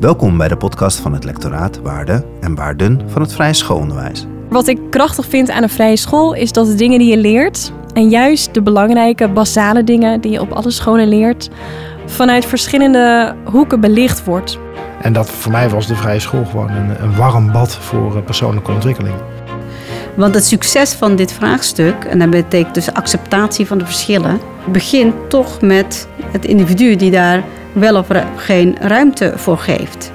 Welkom bij de podcast van het lectoraat Waarden en Waarden van het Vrije Schoolonderwijs. Wat ik krachtig vind aan een vrije school is dat de dingen die je leert, en juist de belangrijke, basale dingen die je op alle scholen leert, vanuit verschillende hoeken belicht wordt. En dat voor mij was de vrije school gewoon een, een warm bad voor eh, persoonlijke ontwikkeling. Want het succes van dit vraagstuk, en dat betekent dus acceptatie van de verschillen, begint toch met het individu die daar wel of geen ruimte voor geeft.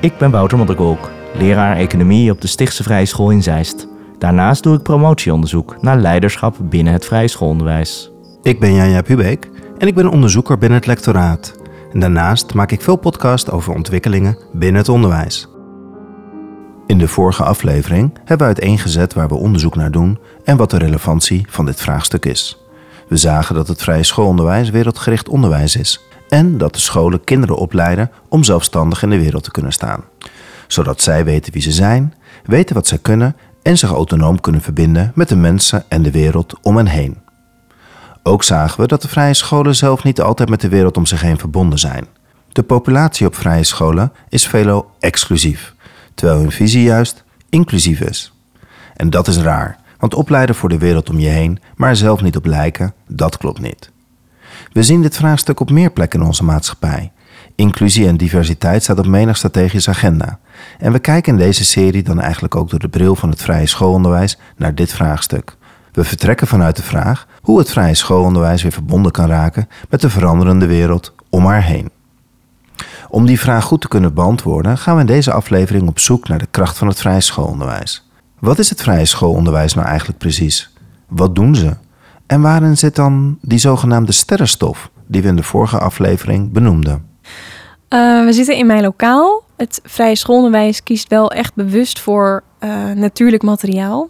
Ik ben Wouter Modderkolk, leraar economie op de Stichtse Vrije School in Zeist. Daarnaast doe ik promotieonderzoek naar leiderschap binnen het vrije schoolonderwijs. Ik ben Janja Pubeek en ik ben onderzoeker binnen het lectoraat. En daarnaast maak ik veel podcasts over ontwikkelingen binnen het onderwijs. In de vorige aflevering hebben we uiteengezet waar we onderzoek naar doen en wat de relevantie van dit vraagstuk is. We zagen dat het vrije schoolonderwijs wereldgericht onderwijs is en dat de scholen kinderen opleiden om zelfstandig in de wereld te kunnen staan, zodat zij weten wie ze zijn, weten wat zij kunnen en zich autonoom kunnen verbinden met de mensen en de wereld om hen heen. Ook zagen we dat de vrije scholen zelf niet altijd met de wereld om zich heen verbonden zijn. De populatie op vrije scholen is veelal exclusief, terwijl hun visie juist inclusief is. En dat is raar, want opleiden voor de wereld om je heen, maar zelf niet op lijken, dat klopt niet. We zien dit vraagstuk op meer plekken in onze maatschappij. Inclusie en diversiteit staat op menig strategische agenda. En we kijken in deze serie dan eigenlijk ook door de bril van het vrije schoolonderwijs naar dit vraagstuk. We vertrekken vanuit de vraag hoe het vrije schoolonderwijs weer verbonden kan raken met de veranderende wereld om haar heen. Om die vraag goed te kunnen beantwoorden, gaan we in deze aflevering op zoek naar de kracht van het vrije schoolonderwijs. Wat is het vrije schoolonderwijs nou eigenlijk precies? Wat doen ze? En waarin zit dan die zogenaamde sterrenstof die we in de vorige aflevering benoemden? Uh, we zitten in mijn lokaal. Het vrije schoolonderwijs kiest wel echt bewust voor uh, natuurlijk materiaal.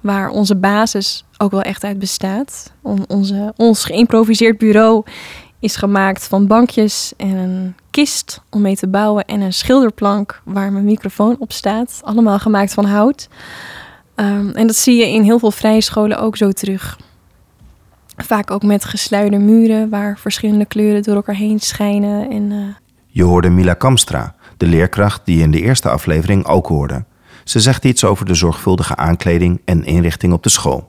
Waar onze basis ook wel echt uit bestaat. On, onze, ons geïmproviseerd bureau is gemaakt van bankjes en een kist om mee te bouwen en een schilderplank waar mijn microfoon op staat. Allemaal gemaakt van hout. Um, en dat zie je in heel veel vrije scholen ook zo terug. Vaak ook met gesluierde muren waar verschillende kleuren door elkaar heen schijnen. En, uh... Je hoorde Mila Kamstra, de leerkracht die je in de eerste aflevering ook hoorde. Ze zegt iets over de zorgvuldige aankleding en inrichting op de school.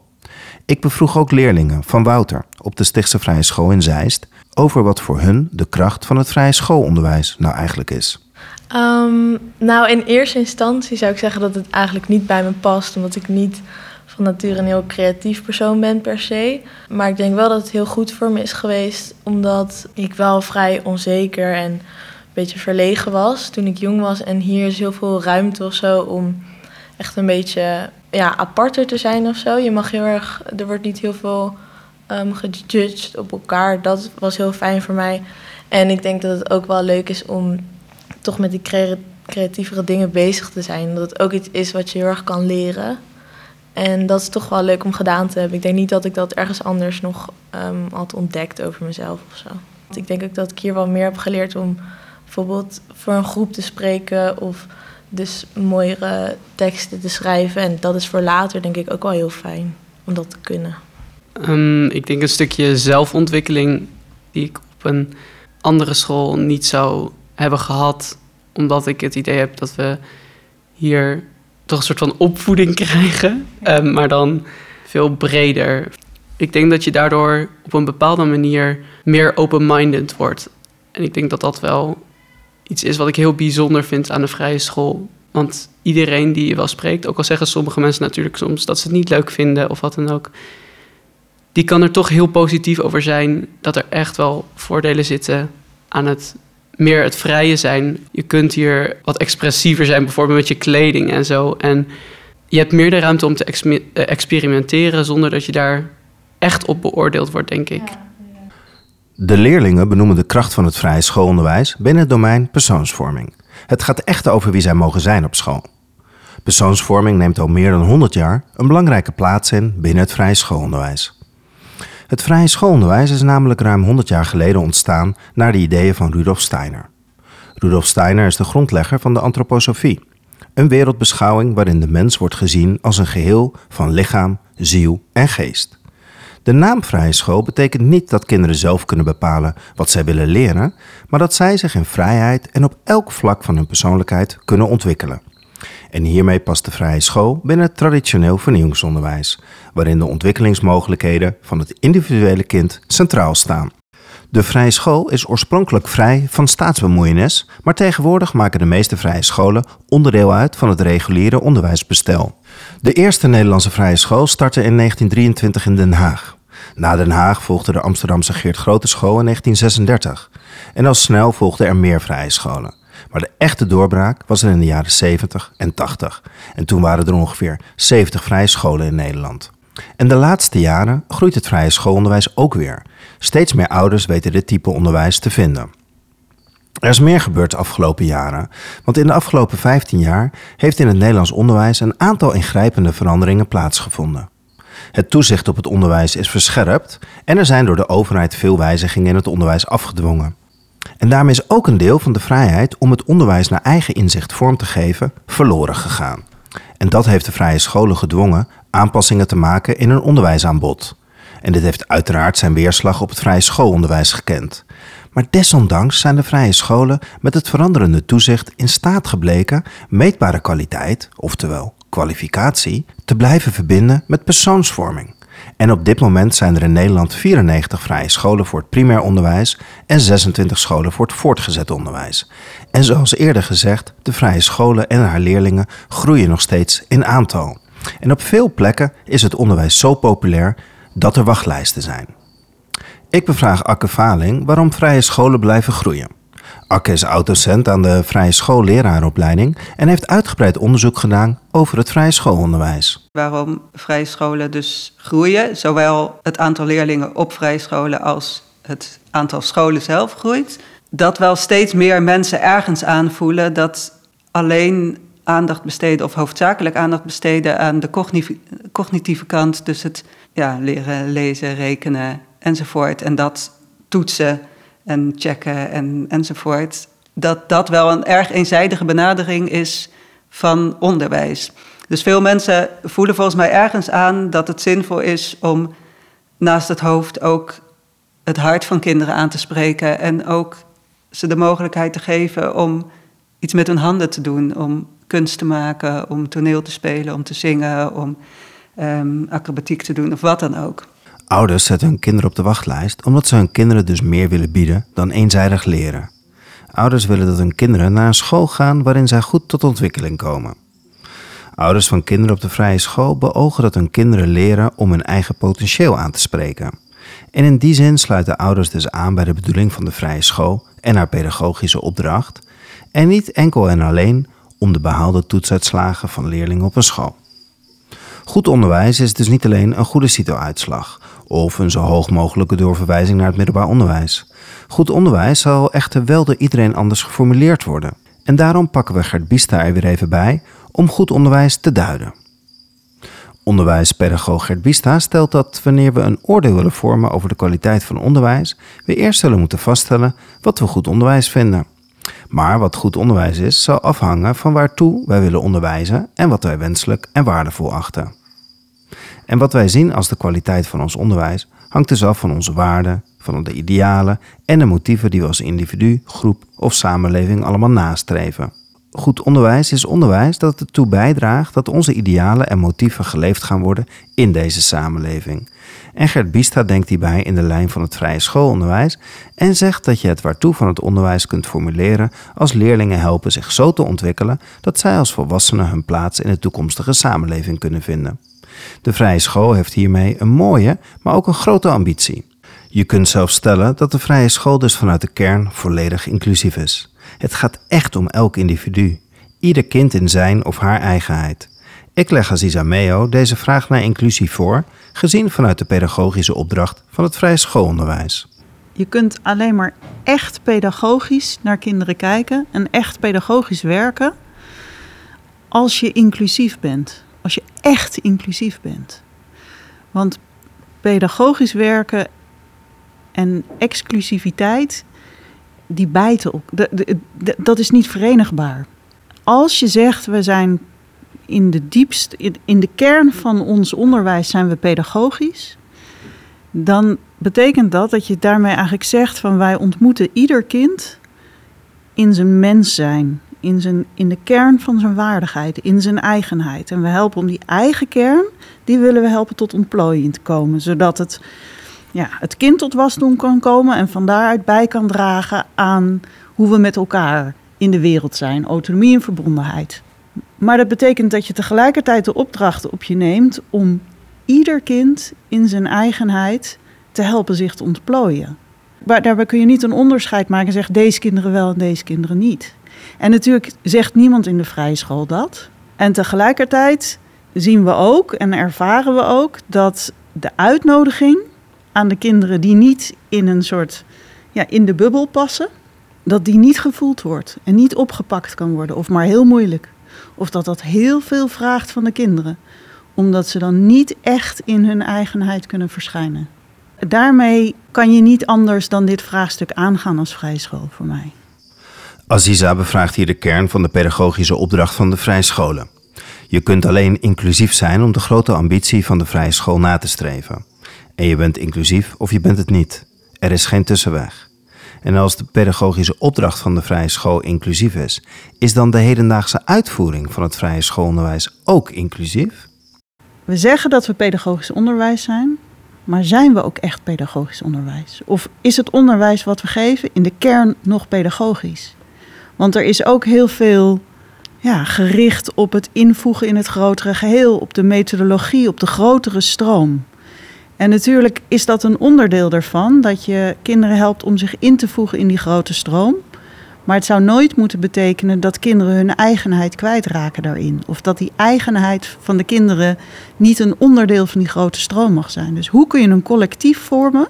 Ik bevroeg ook leerlingen van Wouter op de Stichtse Vrije School in Zeist over wat voor hun de kracht van het vrije schoolonderwijs nou eigenlijk is. Um, nou, in eerste instantie zou ik zeggen dat het eigenlijk niet bij me past, omdat ik niet van nature een heel creatief persoon ben per se. Maar ik denk wel dat het heel goed voor me is geweest, omdat ik wel vrij onzeker en een beetje verlegen was toen ik jong was. En hier is heel veel ruimte of zo om echt een beetje ja, aparter te zijn of zo. Je mag heel erg, er wordt niet heel veel um, gejudged op elkaar. Dat was heel fijn voor mij. En ik denk dat het ook wel leuk is om toch met die creatievere dingen bezig te zijn. Dat het ook iets is wat je heel erg kan leren. En dat is toch wel leuk om gedaan te hebben. Ik denk niet dat ik dat ergens anders nog um, had ontdekt over mezelf of zo. Ik denk ook dat ik hier wel meer heb geleerd om bijvoorbeeld voor een groep te spreken of dus mooiere teksten te schrijven. En dat is voor later denk ik ook wel heel fijn om dat te kunnen. Um, ik denk een stukje zelfontwikkeling die ik op een andere school niet zou hebben gehad. Omdat ik het idee heb dat we hier toch een soort van opvoeding krijgen, um, maar dan veel breder. Ik denk dat je daardoor op een bepaalde manier meer open-minded wordt. En ik denk dat dat wel iets is wat ik heel bijzonder vind aan de vrije school. Want iedereen die je wel spreekt, ook al zeggen sommige mensen natuurlijk soms dat ze het niet leuk vinden of wat dan ook, die kan er toch heel positief over zijn dat er echt wel voordelen zitten aan het meer het vrije zijn. Je kunt hier wat expressiever zijn, bijvoorbeeld met je kleding en zo. En je hebt meer de ruimte om te eh, experimenteren zonder dat je daar echt op beoordeeld wordt, denk ik. De leerlingen benoemen de kracht van het vrije schoolonderwijs binnen het domein persoonsvorming. Het gaat echt over wie zij mogen zijn op school. Persoonsvorming neemt al meer dan 100 jaar een belangrijke plaats in binnen het vrije schoolonderwijs. Het vrije schoolonderwijs is namelijk ruim 100 jaar geleden ontstaan naar de ideeën van Rudolf Steiner. Rudolf Steiner is de grondlegger van de antroposofie, een wereldbeschouwing waarin de mens wordt gezien als een geheel van lichaam, ziel en geest. De naam vrije school betekent niet dat kinderen zelf kunnen bepalen wat zij willen leren, maar dat zij zich in vrijheid en op elk vlak van hun persoonlijkheid kunnen ontwikkelen. En hiermee past de vrije school binnen het traditioneel vernieuwingsonderwijs, waarin de ontwikkelingsmogelijkheden van het individuele kind centraal staan. De vrije school is oorspronkelijk vrij van staatsbemoeienis, maar tegenwoordig maken de meeste vrije scholen onderdeel uit van het reguliere onderwijsbestel. De eerste Nederlandse vrije school startte in 1923 in Den Haag. Na Den Haag volgde de Amsterdamse Geert Grote School in 1936. En al snel volgden er meer vrije scholen. Maar de echte doorbraak was er in de jaren 70 en 80. En toen waren er ongeveer 70 vrije scholen in Nederland. En de laatste jaren groeit het vrije schoolonderwijs ook weer. Steeds meer ouders weten dit type onderwijs te vinden. Er is meer gebeurd de afgelopen jaren, want in de afgelopen 15 jaar heeft in het Nederlands onderwijs een aantal ingrijpende veranderingen plaatsgevonden. Het toezicht op het onderwijs is verscherpt en er zijn door de overheid veel wijzigingen in het onderwijs afgedwongen. En daarmee is ook een deel van de vrijheid om het onderwijs naar eigen inzicht vorm te geven verloren gegaan. En dat heeft de vrije scholen gedwongen aanpassingen te maken in hun onderwijsaanbod. En dit heeft uiteraard zijn weerslag op het vrije schoolonderwijs gekend. Maar desondanks zijn de vrije scholen met het veranderende toezicht in staat gebleken meetbare kwaliteit, oftewel kwalificatie, te blijven verbinden met persoonsvorming. En op dit moment zijn er in Nederland 94 vrije scholen voor het primair onderwijs en 26 scholen voor het voortgezet onderwijs. En zoals eerder gezegd, de vrije scholen en haar leerlingen groeien nog steeds in aantal. En op veel plekken is het onderwijs zo populair dat er wachtlijsten zijn. Ik bevraag Akke Valing waarom vrije scholen blijven groeien. Akke is oud-docent aan de Vrije Schoolleraaropleiding en heeft uitgebreid onderzoek gedaan over het vrije schoolonderwijs. Waarom vrije scholen dus groeien, zowel het aantal leerlingen op vrije scholen als het aantal scholen zelf groeit. Dat wel steeds meer mensen ergens aanvoelen dat alleen aandacht besteden of hoofdzakelijk aandacht besteden aan de cognitieve kant, dus het ja, leren lezen, rekenen enzovoort. En dat toetsen en checken en, enzovoort. Dat dat wel een erg eenzijdige benadering is van onderwijs. Dus veel mensen voelen volgens mij ergens aan dat het zinvol is om naast het hoofd ook het hart van kinderen aan te spreken en ook ze de mogelijkheid te geven om iets met hun handen te doen, om kunst te maken, om toneel te spelen, om te zingen, om um, acrobatiek te doen of wat dan ook. Ouders zetten hun kinderen op de wachtlijst omdat ze hun kinderen dus meer willen bieden dan eenzijdig leren. Ouders willen dat hun kinderen naar een school gaan waarin zij goed tot ontwikkeling komen. Ouders van kinderen op de vrije school beogen dat hun kinderen leren om hun eigen potentieel aan te spreken. En in die zin sluiten ouders dus aan bij de bedoeling van de vrije school en haar pedagogische opdracht, en niet enkel en alleen om de behaalde toetsuitslagen van leerlingen op een school. Goed onderwijs is dus niet alleen een goede CITO-uitslag of een zo hoog mogelijke doorverwijzing naar het middelbaar onderwijs. Goed onderwijs zal echter wel door iedereen anders geformuleerd worden. En daarom pakken we Gert Bista er weer even bij om goed onderwijs te duiden. Onderwijspedagoog Gert Bista stelt dat wanneer we een oordeel willen vormen over de kwaliteit van onderwijs, we eerst zullen moeten vaststellen wat we goed onderwijs vinden. Maar wat goed onderwijs is, zal afhangen van waartoe wij willen onderwijzen en wat wij wenselijk en waardevol achten. En wat wij zien als de kwaliteit van ons onderwijs hangt dus af van onze waarden, van de idealen en de motieven die we als individu, groep of samenleving allemaal nastreven. Goed onderwijs is onderwijs dat ertoe bijdraagt dat onze idealen en motieven geleefd gaan worden in deze samenleving. En Gert Biesta denkt hierbij in de lijn van het vrije schoolonderwijs en zegt dat je het waartoe van het onderwijs kunt formuleren als leerlingen helpen zich zo te ontwikkelen dat zij als volwassenen hun plaats in de toekomstige samenleving kunnen vinden. De vrije school heeft hiermee een mooie, maar ook een grote ambitie. Je kunt zelfs stellen dat de vrije school dus vanuit de kern volledig inclusief is. Het gaat echt om elk individu, ieder kind in zijn of haar eigenheid. Ik leg Aziza Meo deze vraag naar inclusie voor, gezien vanuit de pedagogische opdracht van het vrije schoolonderwijs. Je kunt alleen maar echt pedagogisch naar kinderen kijken en echt pedagogisch werken als je inclusief bent. Als je echt inclusief bent. Want pedagogisch werken en exclusiviteit, die bijten op. Dat is niet verenigbaar. Als je zegt, we zijn in de diepste, in de kern van ons onderwijs zijn we pedagogisch. dan betekent dat dat je daarmee eigenlijk zegt van wij ontmoeten ieder kind in zijn mens zijn, in, zijn, in de kern van zijn waardigheid, in zijn eigenheid. En we helpen om die eigen kern, die willen we helpen tot ontplooiing te komen, zodat het, ja, het kind tot wasdom kan komen en van daaruit bij kan dragen aan hoe we met elkaar in de wereld zijn, autonomie en verbondenheid. Maar dat betekent dat je tegelijkertijd de opdracht op je neemt om ieder kind in zijn eigenheid te helpen zich te ontplooien. Daarbij kun je niet een onderscheid maken en zeggen deze kinderen wel en deze kinderen niet. En natuurlijk zegt niemand in de vrije school dat. En tegelijkertijd zien we ook en ervaren we ook dat de uitnodiging aan de kinderen die niet in een soort ja, in de bubbel passen, dat die niet gevoeld wordt en niet opgepakt kan worden of maar heel moeilijk. Of dat dat heel veel vraagt van de kinderen, omdat ze dan niet echt in hun eigenheid kunnen verschijnen. Daarmee kan je niet anders dan dit vraagstuk aangaan als vrije school voor mij. Aziza bevraagt hier de kern van de pedagogische opdracht van de vrije scholen. Je kunt alleen inclusief zijn om de grote ambitie van de vrije school na te streven. En je bent inclusief of je bent het niet. Er is geen tussenweg. En als de pedagogische opdracht van de vrije school inclusief is, is dan de hedendaagse uitvoering van het vrije schoolonderwijs ook inclusief? We zeggen dat we pedagogisch onderwijs zijn, maar zijn we ook echt pedagogisch onderwijs? Of is het onderwijs wat we geven in de kern nog pedagogisch? Want er is ook heel veel ja, gericht op het invoegen in het grotere geheel, op de methodologie, op de grotere stroom. En natuurlijk is dat een onderdeel daarvan, dat je kinderen helpt om zich in te voegen in die grote stroom. Maar het zou nooit moeten betekenen dat kinderen hun eigenheid kwijtraken daarin. Of dat die eigenheid van de kinderen niet een onderdeel van die grote stroom mag zijn. Dus hoe kun je een collectief vormen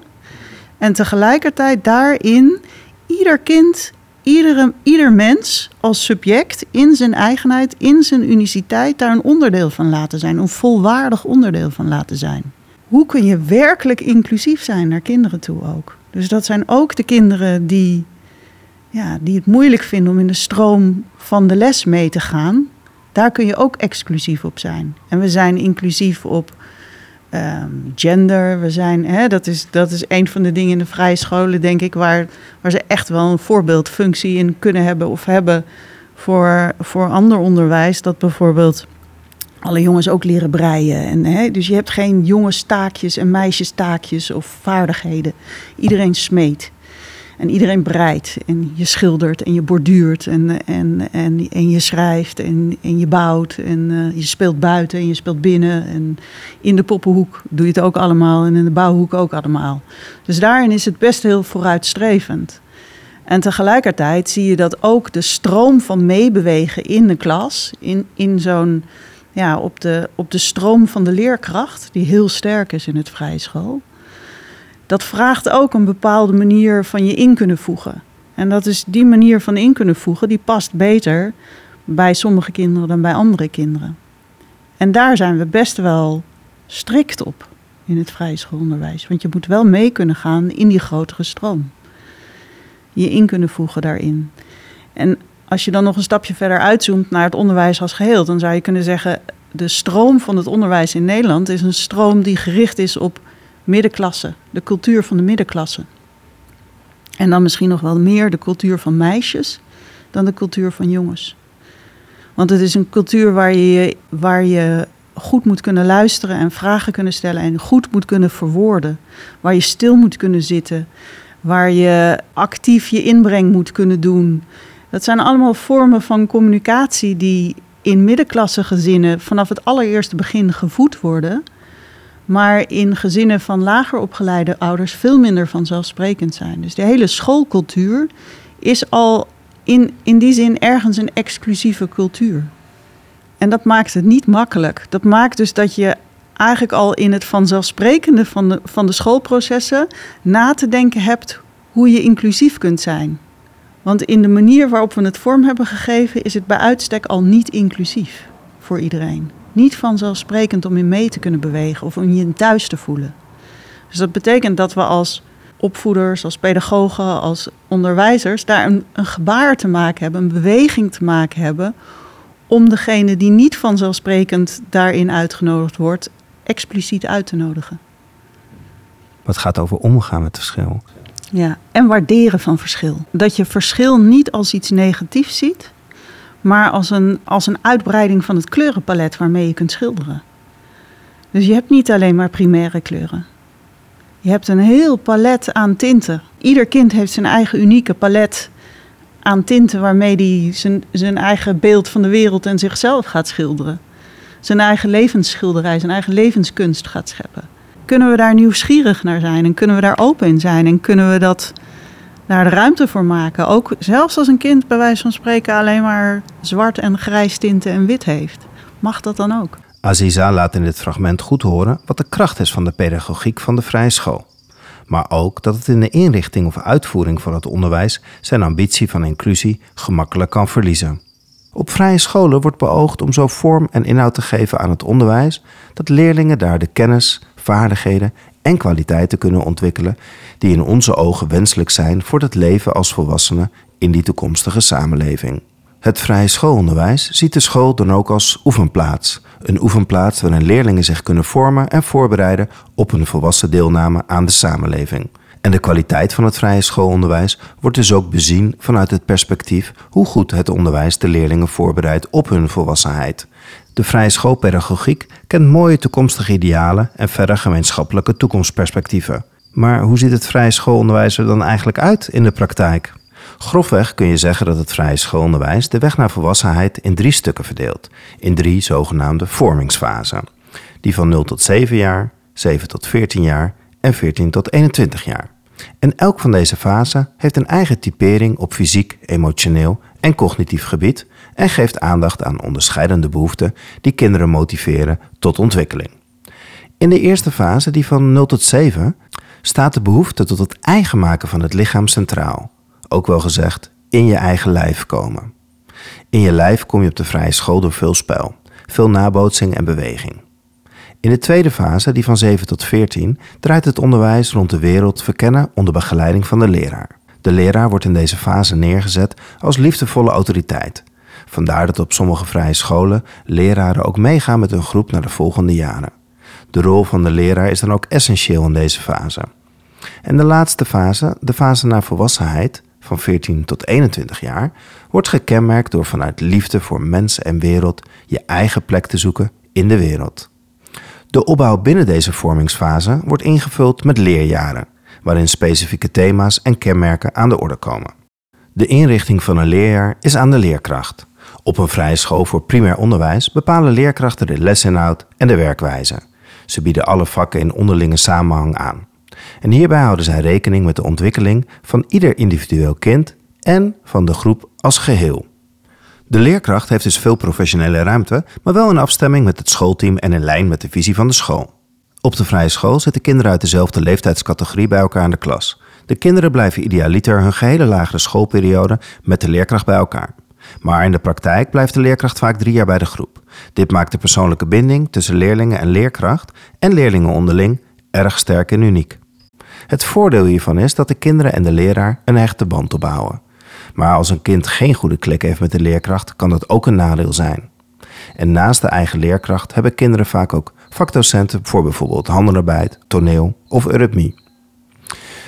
en tegelijkertijd daarin ieder kind, iedere, ieder mens als subject in zijn eigenheid, in zijn uniciteit, daar een onderdeel van laten zijn, een volwaardig onderdeel van laten zijn hoe kun je werkelijk inclusief zijn naar kinderen toe ook? Dus dat zijn ook de kinderen die, ja, die het moeilijk vinden om in de stroom van de les mee te gaan. Daar kun je ook exclusief op zijn. En we zijn inclusief op ehm, gender. We zijn, hè, dat, is, dat is een van de dingen in de vrije scholen, denk ik, waar, waar ze echt wel een voorbeeldfunctie in kunnen hebben of hebben voor, voor ander onderwijs. Dat bijvoorbeeld alle jongens ook leren breien. En, hè, dus je hebt geen jongenstaakjes en meisjestaakjes of vaardigheden. Iedereen smeet. En iedereen breidt. En je schildert en je borduurt. En, en, en, en je schrijft en, en je bouwt. En uh, je speelt buiten en je speelt binnen. En in de poppenhoek doe je het ook allemaal. En in de bouwhoek ook allemaal. Dus daarin is het best heel vooruitstrevend. En tegelijkertijd zie je dat ook de stroom van meebewegen in de klas, in, in zo'n ja, op, de, op de stroom van de leerkracht, die heel sterk is in het vrije school. Dat vraagt ook een bepaalde manier van je in kunnen voegen. En dat is die manier van in kunnen voegen, die past beter bij sommige kinderen dan bij andere kinderen. En daar zijn we best wel strikt op in het vrije schoolonderwijs. Want je moet wel mee kunnen gaan in die grotere stroom. Je in kunnen voegen daarin. En als je dan nog een stapje verder uitzoomt naar het onderwijs als geheel, dan zou je kunnen zeggen: de stroom van het onderwijs in Nederland is een stroom die gericht is op middenklasse, de cultuur van de middenklasse. En dan misschien nog wel meer de cultuur van meisjes dan de cultuur van jongens. Want het is een cultuur waar je, waar je goed moet kunnen luisteren en vragen kunnen stellen en goed moet kunnen verwoorden. Waar je stil moet kunnen zitten, waar je actief je inbreng moet kunnen doen. Dat zijn allemaal vormen van communicatie die in middenklasse gezinnen vanaf het allereerste begin gevoed worden, maar in gezinnen van lager opgeleide ouders veel minder vanzelfsprekend zijn. Dus de hele schoolcultuur is al in, in die zin ergens een exclusieve cultuur. En dat maakt het niet makkelijk. Dat maakt dus dat je eigenlijk al in het vanzelfsprekende van de, van de schoolprocessen na te denken hebt hoe je inclusief kunt zijn. Want in de manier waarop we het vorm hebben gegeven, is het bij uitstek al niet inclusief voor iedereen. Niet vanzelfsprekend om in mee te kunnen bewegen of om je in thuis te voelen. Dus dat betekent dat we als opvoeders, als pedagogen, als onderwijzers daar een, een gebaar te maken hebben, een beweging te maken hebben om degene die niet vanzelfsprekend daarin uitgenodigd wordt, expliciet uit te nodigen. Wat gaat over omgaan met verschil. Ja, en waarderen van verschil. Dat je verschil niet als iets negatiefs ziet, maar als een, als een uitbreiding van het kleurenpalet waarmee je kunt schilderen. Dus je hebt niet alleen maar primaire kleuren. Je hebt een heel palet aan tinten. Ieder kind heeft zijn eigen unieke palet aan tinten waarmee hij zijn, zijn eigen beeld van de wereld en zichzelf gaat schilderen. Zijn eigen levensschilderij, zijn eigen levenskunst gaat scheppen. Kunnen we daar nieuwsgierig naar zijn en kunnen we daar open in zijn en kunnen we dat daar de ruimte voor maken? Ook zelfs als een kind bij wijze van spreken alleen maar zwart en grijs tinten en wit heeft. Mag dat dan ook? Aziza laat in dit fragment goed horen wat de kracht is van de pedagogiek van de vrije school. Maar ook dat het in de inrichting of uitvoering van het onderwijs zijn ambitie van inclusie gemakkelijk kan verliezen. Op vrije scholen wordt beoogd om zo vorm en inhoud te geven aan het onderwijs dat leerlingen daar de kennis, vaardigheden en kwaliteiten kunnen ontwikkelen die in onze ogen wenselijk zijn voor het leven als volwassenen in die toekomstige samenleving. Het vrije schoolonderwijs ziet de school dan ook als oefenplaats. Een oefenplaats waarin leerlingen zich kunnen vormen en voorbereiden op een volwassen deelname aan de samenleving. En de kwaliteit van het vrije schoolonderwijs wordt dus ook bezien vanuit het perspectief hoe goed het onderwijs de leerlingen voorbereidt op hun volwassenheid. De vrije schoolpedagogiek kent mooie toekomstige idealen en verder gemeenschappelijke toekomstperspectieven. Maar hoe ziet het vrije schoolonderwijs er dan eigenlijk uit in de praktijk? Grofweg kun je zeggen dat het vrije schoolonderwijs de weg naar volwassenheid in drie stukken verdeelt, in drie zogenaamde vormingsfasen. Die van 0 tot 7 jaar, 7 tot 14 jaar en 14 tot 21 jaar. En elk van deze fasen heeft een eigen typering op fysiek, emotioneel en cognitief gebied en geeft aandacht aan onderscheidende behoeften die kinderen motiveren tot ontwikkeling. In de eerste fase, die van 0 tot 7, staat de behoefte tot het eigen maken van het lichaam centraal. Ook wel gezegd, in je eigen lijf komen. In je lijf kom je op de vrije school door veel spel, veel nabootsing en beweging. In de tweede fase, die van 7 tot 14, draait het onderwijs rond de wereld verkennen onder begeleiding van de leraar. De leraar wordt in deze fase neergezet als liefdevolle autoriteit. Vandaar dat op sommige vrije scholen leraren ook meegaan met hun groep naar de volgende jaren. De rol van de leraar is dan ook essentieel in deze fase. En de laatste fase, de fase naar volwassenheid, van 14 tot 21 jaar, wordt gekenmerkt door vanuit liefde voor mens en wereld je eigen plek te zoeken in de wereld. De opbouw binnen deze vormingsfase wordt ingevuld met leerjaren, waarin specifieke thema's en kenmerken aan de orde komen. De inrichting van een leerjaar is aan de leerkracht. Op een vrije school voor primair onderwijs bepalen leerkrachten de lesinhoud en de werkwijze. Ze bieden alle vakken in onderlinge samenhang aan. En hierbij houden zij rekening met de ontwikkeling van ieder individueel kind en van de groep als geheel. De leerkracht heeft dus veel professionele ruimte, maar wel in afstemming met het schoolteam en in lijn met de visie van de school. Op de vrije school zitten kinderen uit dezelfde leeftijdscategorie bij elkaar in de klas. De kinderen blijven idealiter hun gehele lagere schoolperiode met de leerkracht bij elkaar. Maar in de praktijk blijft de leerkracht vaak drie jaar bij de groep. Dit maakt de persoonlijke binding tussen leerlingen en leerkracht en leerlingen onderling erg sterk en uniek. Het voordeel hiervan is dat de kinderen en de leraar een hechte band opbouwen. Maar als een kind geen goede klik heeft met de leerkracht, kan dat ook een nadeel zijn. En naast de eigen leerkracht hebben kinderen vaak ook vakdocenten voor bijvoorbeeld handenarbeid, toneel of eurythmie.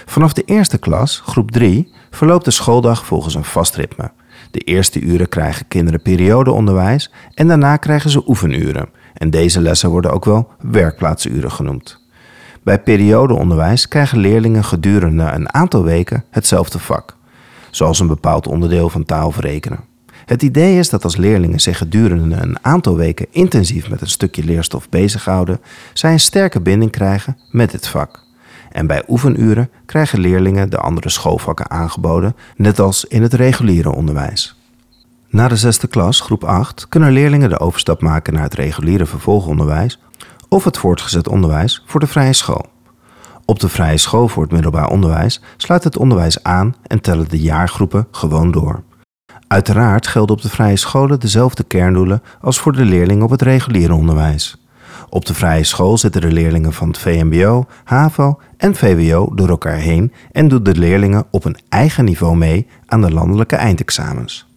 Vanaf de eerste klas, groep 3, verloopt de schooldag volgens een vast ritme. De eerste uren krijgen kinderen periodeonderwijs en daarna krijgen ze oefenuren. En deze lessen worden ook wel werkplaatsuren genoemd. Bij periodeonderwijs krijgen leerlingen gedurende een aantal weken hetzelfde vak, zoals een bepaald onderdeel van taal verrekenen. Het idee is dat als leerlingen zich gedurende een aantal weken intensief met een stukje leerstof bezighouden, zij een sterke binding krijgen met dit vak. En bij oefenuren krijgen leerlingen de andere schoolvakken aangeboden, net als in het reguliere onderwijs. Na de zesde klas, groep 8, kunnen leerlingen de overstap maken naar het reguliere vervolgonderwijs of het voortgezet onderwijs voor de vrije school. Op de vrije school voor het middelbaar onderwijs sluit het onderwijs aan en tellen de jaargroepen gewoon door. Uiteraard gelden op de vrije scholen dezelfde kerndoelen als voor de leerlingen op het reguliere onderwijs. Op de vrije school zitten de leerlingen van het VMBO, HAVO en VWO door elkaar heen en doen de leerlingen op een eigen niveau mee aan de landelijke eindexamens.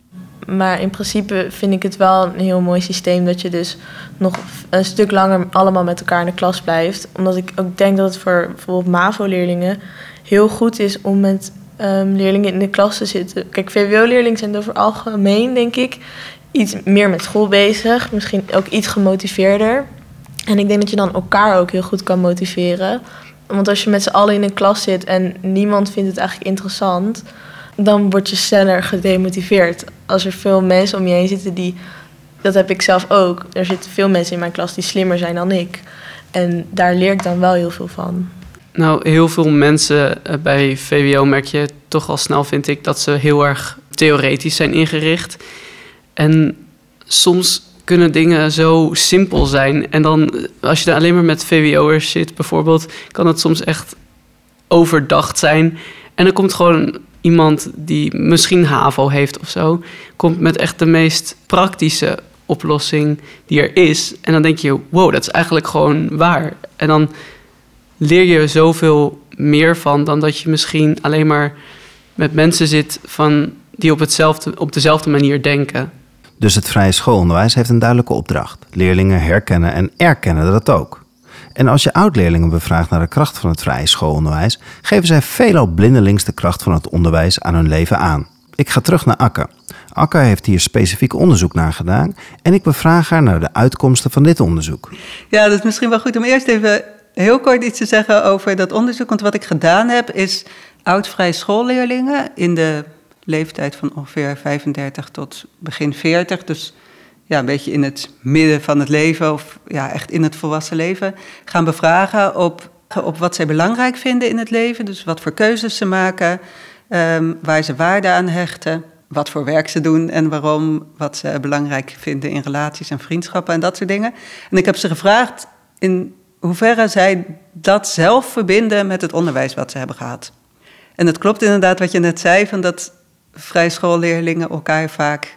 Maar in principe vind ik het wel een heel mooi systeem dat je dus nog een stuk langer allemaal met elkaar in de klas blijft. Omdat ik ook denk dat het voor bijvoorbeeld MAVO-leerlingen heel goed is om met ehm, leerlingen in de klas te zitten. Kijk, VWO-leerlingen zijn over algemeen, denk ik, iets meer met school bezig. Misschien ook iets gemotiveerder. En ik denk dat je dan elkaar ook heel goed kan motiveren. Want als je met z'n allen in een klas zit en niemand vindt het eigenlijk interessant, dan word je sneller gedemotiveerd. Als er veel mensen om je heen zitten die. Dat heb ik zelf ook. Er zitten veel mensen in mijn klas die slimmer zijn dan ik. En daar leer ik dan wel heel veel van. Nou, heel veel mensen eh, bij VWO merk je toch al snel, vind ik, dat ze heel erg theoretisch zijn ingericht. En soms kunnen dingen zo simpel zijn. En dan, eh, als je er alleen maar met VWO'ers zit, bijvoorbeeld, kan het soms echt overdacht zijn. En dan komt gewoon iemand die misschien HAVO heeft of zo, komt met echt de meest praktische oplossing die er is. En dan denk je, wow, dat is eigenlijk gewoon waar. En dan leer je zoveel meer van dan dat je misschien alleen maar met mensen zit van die op, hetzelfde, op dezelfde manier denken. Dus het vrije schoolonderwijs heeft een duidelijke opdracht. Leerlingen herkennen en erkennen dat ook. En als je oud-leerlingen bevraagt naar de kracht van het vrije schoolonderwijs, geven zij veelal blindelings de kracht van het onderwijs aan hun leven aan. Ik ga terug naar Akke. Akke heeft hier specifiek onderzoek naar gedaan en ik bevraag haar naar de uitkomsten van dit onderzoek. Ja, dat is misschien wel goed om eerst even heel kort iets te zeggen over dat onderzoek. Want wat ik gedaan heb, is oud-vrije schoolleerlingen in de leeftijd van ongeveer 35 tot begin 40. Dus ja, een beetje in het midden van het leven of ja, echt in het volwassen leven. Gaan bevragen op, op wat zij belangrijk vinden in het leven. Dus wat voor keuzes ze maken, ehm, waar ze waarde aan hechten. Wat voor werk ze doen en waarom, wat ze belangrijk vinden in relaties en vriendschappen en dat soort dingen. En ik heb ze gevraagd in hoeverre zij dat zelf verbinden met het onderwijs wat ze hebben gehad. En het klopt inderdaad wat je net zei, van dat vrijschoolleerlingen elkaar vaak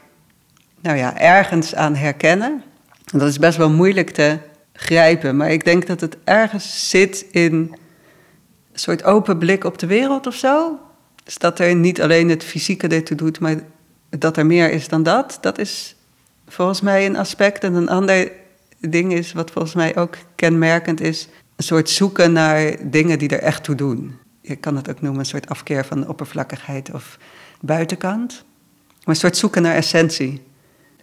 nou ja, ergens aan herkennen. En dat is best wel moeilijk te grijpen, maar ik denk dat het ergens zit in een soort open blik op de wereld of zo. Dus dat er niet alleen het fysieke ertoe doet, maar dat er meer is dan dat. Dat is volgens mij een aspect. En een ander ding is, wat volgens mij ook kenmerkend is, een soort zoeken naar dingen die er echt toe doen. Je kan het ook noemen een soort afkeer van oppervlakkigheid of buitenkant. Maar een soort zoeken naar essentie.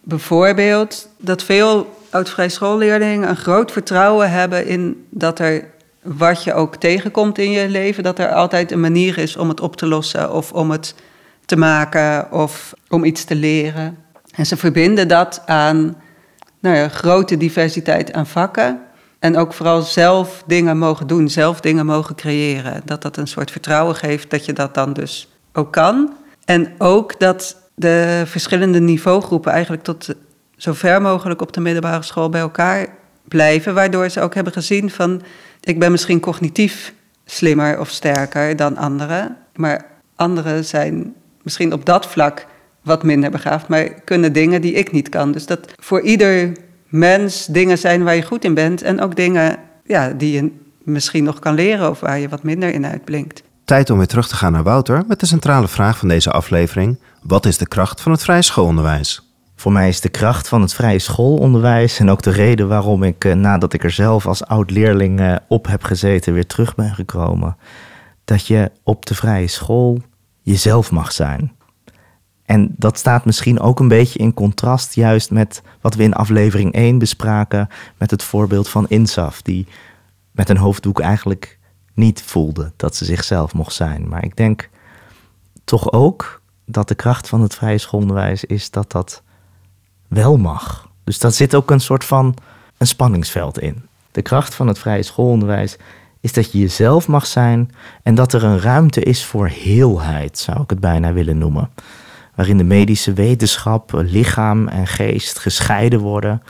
Bijvoorbeeld dat veel oud-vrij schoolleerlingen een groot vertrouwen hebben in dat er wat je ook tegenkomt in je leven, dat er altijd een manier is om het op te lossen of om het te maken of om iets te leren. En ze verbinden dat aan nou ja, grote diversiteit aan vakken. En ook vooral zelf dingen mogen doen, zelf dingen mogen creëren. Dat dat een soort vertrouwen geeft dat je dat dan dus ook kan. En ook dat de verschillende niveaugroepen eigenlijk tot zo ver mogelijk op de middelbare school bij elkaar blijven. Waardoor ze ook hebben gezien van ik ben misschien cognitief slimmer of sterker dan anderen. Maar anderen zijn misschien op dat vlak wat minder begaafd, maar kunnen dingen die ik niet kan. Dus dat voor ieder mens dingen zijn waar je goed in bent en ook dingen ja, die je misschien nog kan leren of waar je wat minder in uitblinkt. Tijd om weer terug te gaan naar Wouter met de centrale vraag van deze aflevering: wat is de kracht van het vrije schoolonderwijs? Voor mij is de kracht van het vrije schoolonderwijs en ook de reden waarom ik, eh, nadat ik er zelf als oud-leerling eh, op heb gezeten, weer terug ben gekomen, dat je op de vrije school jezelf mag zijn. En dat staat misschien ook een beetje in contrast juist met wat we in aflevering 1 bespraken, met het voorbeeld van Insaf, die met een hoofddoek eigenlijk niet voelde dat ze zichzelf mocht zijn. Maar ik denk toch ook dat de kracht van het vrije schoolonderwijs is dat dat wel mag. Dus daar zit ook een soort van een spanningsveld in. De kracht van het vrije schoolonderwijs is dat je jezelf mag zijn en dat er een ruimte is voor heelheid, zou ik het bijna willen noemen. Waarin de medische wetenschap, lichaam en geest gescheiden worden.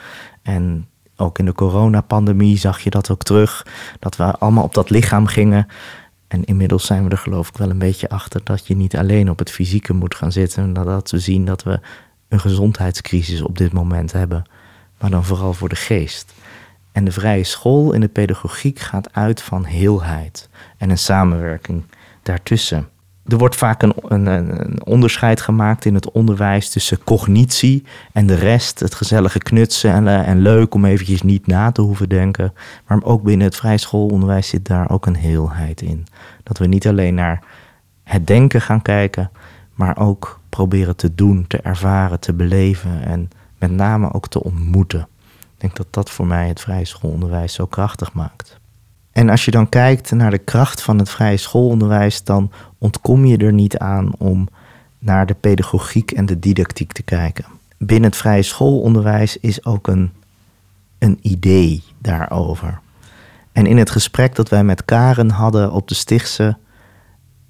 En ook in de coronapandemie zag je dat ook terug, dat we allemaal op dat lichaam gingen. En inmiddels zijn we er geloof ik wel een beetje achter dat je niet alleen op het fysieke moet gaan zitten. En dat we zien dat we een gezondheidscrisis op dit moment hebben, maar dan vooral voor de geest. En de vrije school in de pedagogiek gaat uit van heelheid en een samenwerking daartussen. er wordt vaak een, een, onderscheid gemaakt in het onderwijs tussen cognitie en de rest. Het gezellige knutsen en, eh, en leuk om eventjes niet na te hoeven denken. Maar ook binnen het vrij schoolonderwijs zit daar ook een heelheid in. Dat we niet alleen naar het denken gaan kijken, maar ook proberen te doen, te ervaren, te beleven en met name ook te ontmoeten. Ik denk dat dat voor mij het vrije schoolonderwijs zo krachtig maakt. En als je dan kijkt naar de kracht van het vrije schoolonderwijs, dan ontkom je er niet aan om naar de pedagogiek en de didactiek te kijken. Binnen het vrije schoolonderwijs is ook een, een idee daarover. En in het gesprek dat wij met Karen hadden op de Stichtse,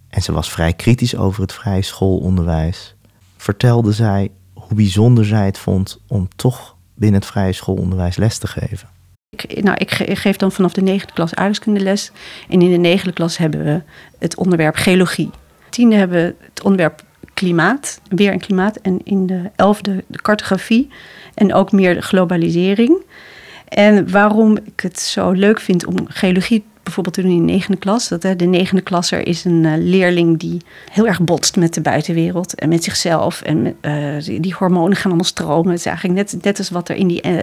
en ze was vrij kritisch over het vrije schoolonderwijs, vertelde zij hoe bijzonder zij het vond om toch binnen het vrije schoolonderwijs les te geven. Ik, nou, ik geef dan vanaf de negende klas aardrijkskundeles. En in de negende klas hebben we het onderwerp geologie. Tiende hebben we het onderwerp klimaat, weer en klimaat. En in de elfde de cartografie en ook meer de globalisering. En waarom ik het zo leuk vind om geologie bijvoorbeeld toen in de negende klas. Dat, de negende klasser is een uh, leerling die heel erg botst met de buitenwereld en met zichzelf. En uh, die, hormonen gaan allemaal stromen. Het is eigenlijk net, net als wat er in die, uh,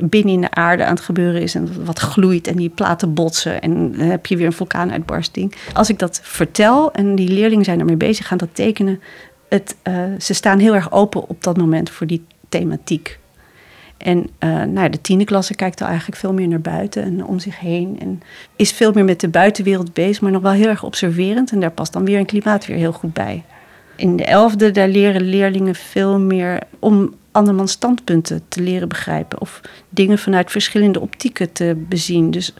binnen in de aarde aan het gebeuren is. En wat gloeit en die platen botsen. En dan heb je weer een vulkaanuitbarsting. Als ik dat vertel en die leerlingen zijn ermee bezig, gaan dat tekenen. Het, ze staan heel erg open op dat moment voor die thematiek. En uh, nou, de tiende klasse kijkt al eigenlijk veel meer naar buiten en om zich heen. En is veel meer met de buitenwereld bezig, maar nog wel heel erg observerend. En daar past dan weer een klimaat weer heel goed bij. In de elfde, daar leren leerlingen veel meer om andermans standpunten te leren begrijpen. Of dingen vanuit verschillende optieken te bezien. Dus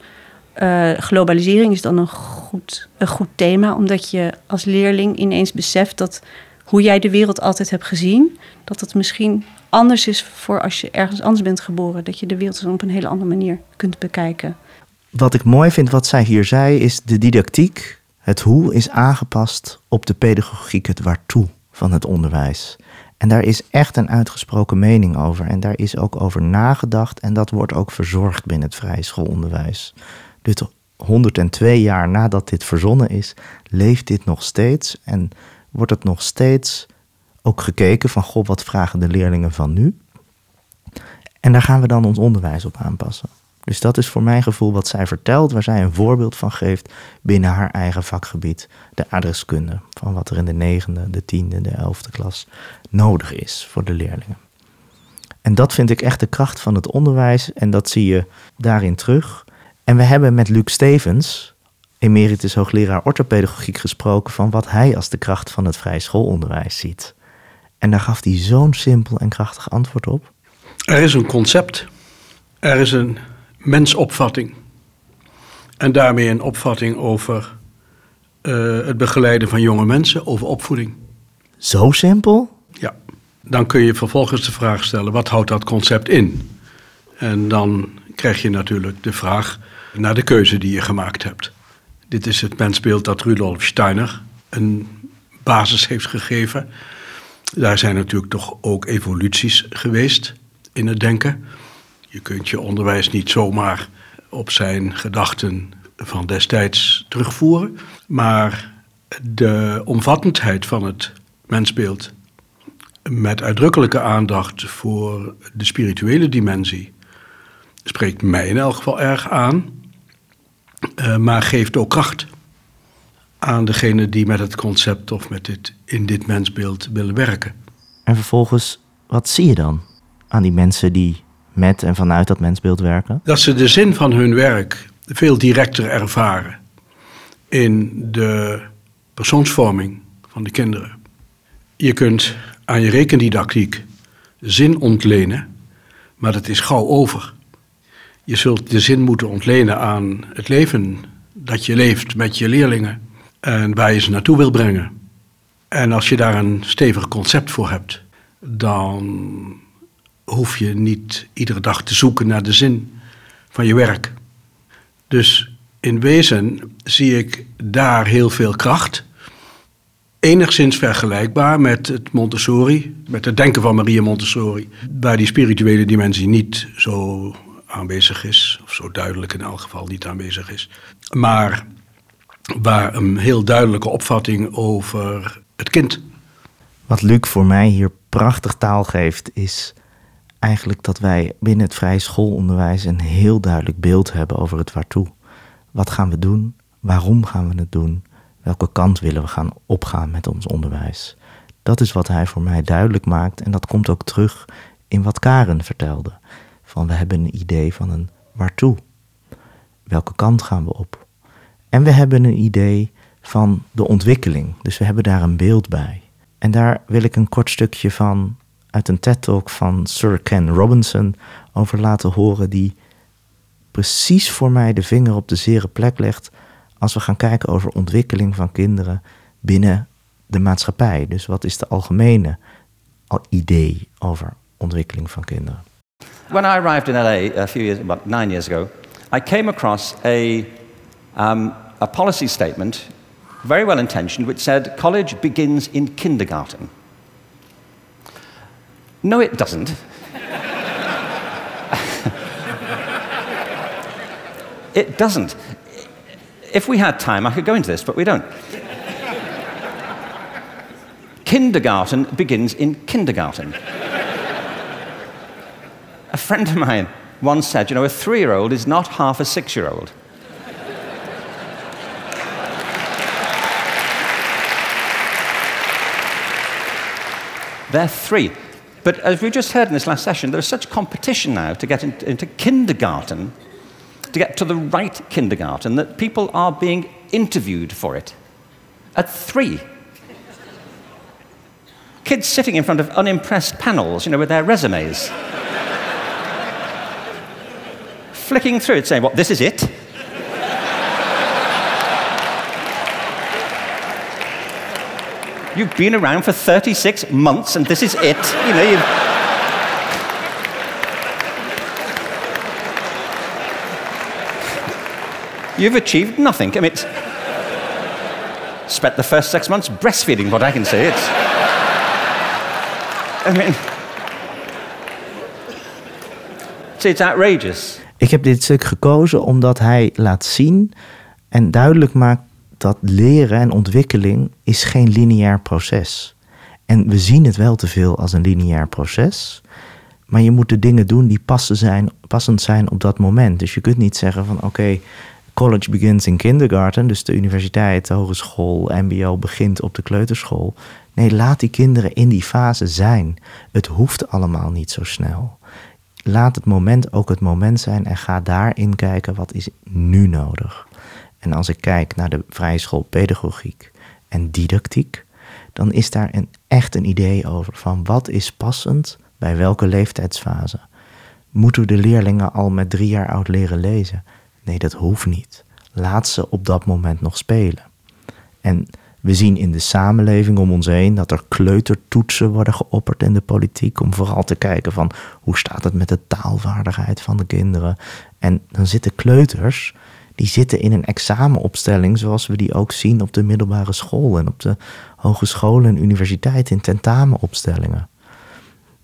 uh, globalisering is dan een goed, een goed thema, omdat je als leerling ineens beseft dat hoe jij de wereld altijd hebt gezien, dat het misschien anders is voor als je ergens anders bent geboren. Dat je de wereld op een hele andere manier kunt bekijken. Wat ik mooi vind wat zij hier zei, is de didactiek, het hoe, is aangepast op de pedagogiek, het waartoe van het onderwijs. En daar is echt een uitgesproken mening over. En daar is ook over nagedacht. En dat wordt ook verzorgd binnen het vrije schoolonderwijs. Dus 102 jaar nadat dit verzonnen is, leeft dit nog steeds. En wordt het nog steeds ook gekeken van, goh, wat vragen de leerlingen van nu? En daar gaan we dan ons onderwijs op aanpassen. Dus dat is voor mijn gevoel wat zij vertelt, waar zij een voorbeeld van geeft binnen haar eigen vakgebied, de adreskunde, van wat er in de negende, de tiende, de elfde klas nodig is voor de leerlingen. En dat vind ik echt de kracht van het onderwijs en dat zie je daarin terug. En we hebben met Luc Stevens, emeritus hoogleraar orthopedagogiek, gesproken van wat hij als de kracht van het vrije schoolonderwijs ziet. En daar gaf hij zo'n simpel en krachtig antwoord op. Er is een concept. Er is een mensopvatting. En daarmee een opvatting over uh, het begeleiden van jonge mensen, over opvoeding. Zo simpel? Ja. Dan kun je vervolgens de vraag stellen: wat houdt dat concept in? En dan krijg je natuurlijk de vraag naar de keuze die je gemaakt hebt. Dit is het mensbeeld dat Rudolf Steiner een basis heeft gegeven daar zijn natuurlijk toch ook evoluties geweest in het denken. Je kunt je onderwijs niet zomaar op zijn gedachten van destijds terugvoeren. Maar de omvattendheid van het mensbeeld, met uitdrukkelijke aandacht voor de spirituele dimensie, spreekt mij in elk geval erg aan, uh, maar geeft ook kracht aan degene die met het concept of met dit, in dit mensbeeld willen werken. En vervolgens, wat zie je dan aan die mensen die met en vanuit dat mensbeeld werken? Dat ze de zin van hun werk veel directer ervaren in de persoonsvorming van de kinderen. Je kunt aan je rekendidactiek zin ontlenen, maar dat is gauw over. Je zult de zin moeten ontlenen aan het leven dat je leeft met je leerlingen en waar je ze naartoe wil brengen. En als je daar een stevig concept voor hebt, dan hoef je niet iedere dag te zoeken naar de zin van je werk. Dus in wezen zie ik daar heel veel kracht. Enigszins vergelijkbaar met het Montessori, met het denken van Maria Montessori, waar die spirituele dimensie niet zo aanwezig is, of zo duidelijk in elk geval niet aanwezig is. Maar waar een heel duidelijke opvatting over het kind. Wat Luc voor mij hier prachtig taal geeft, is eigenlijk dat wij binnen het vrije schoolonderwijs een heel duidelijk beeld hebben over het waartoe. Wat gaan we doen? Waarom gaan we het doen? Welke kant willen we gaan opgaan met ons onderwijs? Dat is wat hij voor mij duidelijk maakt en dat komt ook terug in wat Karen vertelde. Van we hebben een idee van een waartoe. Welke kant gaan we op? En we hebben een idee van de ontwikkeling. Dus we hebben daar een beeld bij. En daar wil ik een kort stukje van uit een TED-talk van Sir Ken Robinson over laten horen, die precies voor mij de vinger op de zere plek legt als we gaan kijken over ontwikkeling van kinderen binnen de maatschappij. Dus wat is de algemene idee over ontwikkeling van kinderen? When I arrived in LA a few years, about nine years ago, I came across a, um, a policy statement, very well intentioned, which said college begins in kindergarten. No, it doesn't. it doesn't. If we had time, I could go into this, but we don't. kindergarten begins in kindergarten. a friend of mine once said, you know, a three year old is not half a six year old. They're three. But as we just heard in this last session, there's such competition now to get into, into kindergarten, to get to the right kindergarten, that people are being interviewed for it at three. Kids sitting in front of unimpressed panels, you know, with their resumes. Flicking through it, saying, What, this is it? You've been around for 36 months and this is it. You know, you've... You've achieved nothing. I mean, it's... spent the first six months breastfeeding, what I can say. It's. I mean. It's outrageous. Ik heb dit stuk gekozen omdat hij laat zien en duidelijk maakt dat leren en ontwikkeling is geen lineair proces. En we zien het wel te veel als een lineair proces. Maar je moet de dingen doen die passen zijn, passend zijn op dat moment. Dus je kunt niet zeggen van oké, college begins in kindergarten. Dus de universiteit, de hogeschool, mbo begint op de kleuterschool. Nee, laat die kinderen in die fase zijn. Het hoeft allemaal niet zo snel. Laat het moment ook het moment zijn en ga daarin kijken wat is nu nodig. En als ik kijk naar de vrije school pedagogiek en didactiek, dan is daar een, echt een idee over van wat is passend bij welke leeftijdsfase. Moeten we de leerlingen al met drie jaar oud leren lezen? Nee, dat hoeft niet. Laat ze op dat moment nog spelen. En we zien in de samenleving om ons heen dat er kleutertoetsen worden geopperd in de politiek. Om vooral te kijken van hoe staat het met de taalvaardigheid van de kinderen. En dan zitten kleuters die zitten in een examenopstelling zoals we die ook zien op de middelbare school en op de hogescholen en universiteiten in tentamenopstellingen.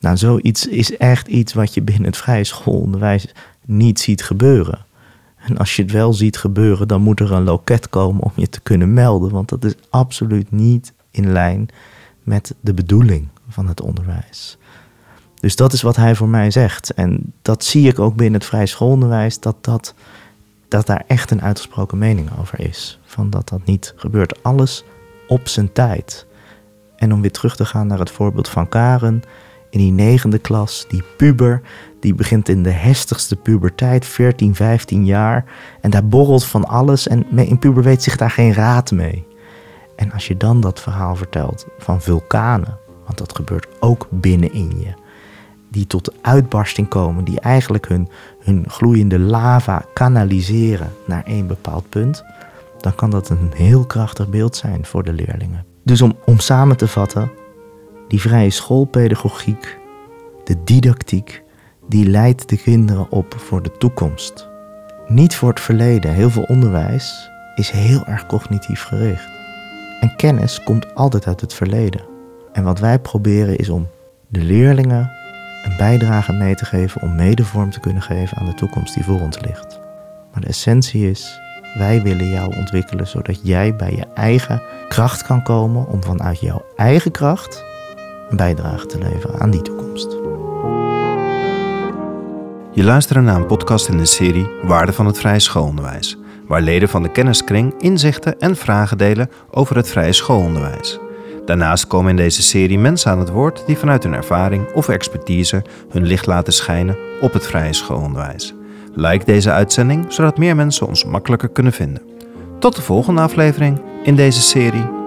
Nou, zoiets is echt iets wat je binnen het vrije schoolonderwijs niet ziet gebeuren. En als je het wel ziet gebeuren, dan moet er een loket komen om je te kunnen melden, want dat is absoluut niet in lijn met de bedoeling van het onderwijs. Dus dat is wat hij voor mij zegt. En dat zie ik ook binnen het vrije schoolonderwijs, dat dat dat daar echt een uitgesproken mening over is. Van dat dat niet gebeurt. Alles op zijn tijd. En om weer terug te gaan naar het voorbeeld van Karen. In die negende klas, die puber, die begint in de hestigste puberteit, 14, 15 jaar. En daar borrelt van alles en in puber weet zich daar geen raad mee. En als je dan dat verhaal vertelt van vulkanen, want dat gebeurt ook binnenin je die tot uitbarsting komen, die eigenlijk hun, hun gloeiende lava kanaliseren naar één bepaald punt, dan kan dat een heel krachtig beeld zijn voor de leerlingen. Dus om, om samen te vatten, die vrije schoolpedagogiek, de didactiek, die leidt de kinderen op voor de toekomst. Niet voor het verleden. Heel veel onderwijs is heel erg cognitief gericht. En kennis komt altijd uit het verleden. En wat wij proberen is om de leerlingen een bijdrage mee te geven om mede vorm te kunnen geven aan de toekomst die voor ons ligt. Maar de essentie is Wij willen jou ontwikkelen zodat jij bij je eigen kracht kan komen om vanuit jouw eigen kracht een bijdrage te leveren aan die toekomst. Je luistert naar een podcast in de serie Waarde van het vrije schoolonderwijs, waar leden van de kenniskring inzichten en vragen delen over het vrije schoolonderwijs. Daarnaast komen in deze serie mensen aan het woord die vanuit hun ervaring of expertise hun licht laten schijnen op het vrije schoolonderwijs. Like deze uitzending zodat meer mensen ons makkelijker kunnen vinden. Tot de volgende aflevering in deze serie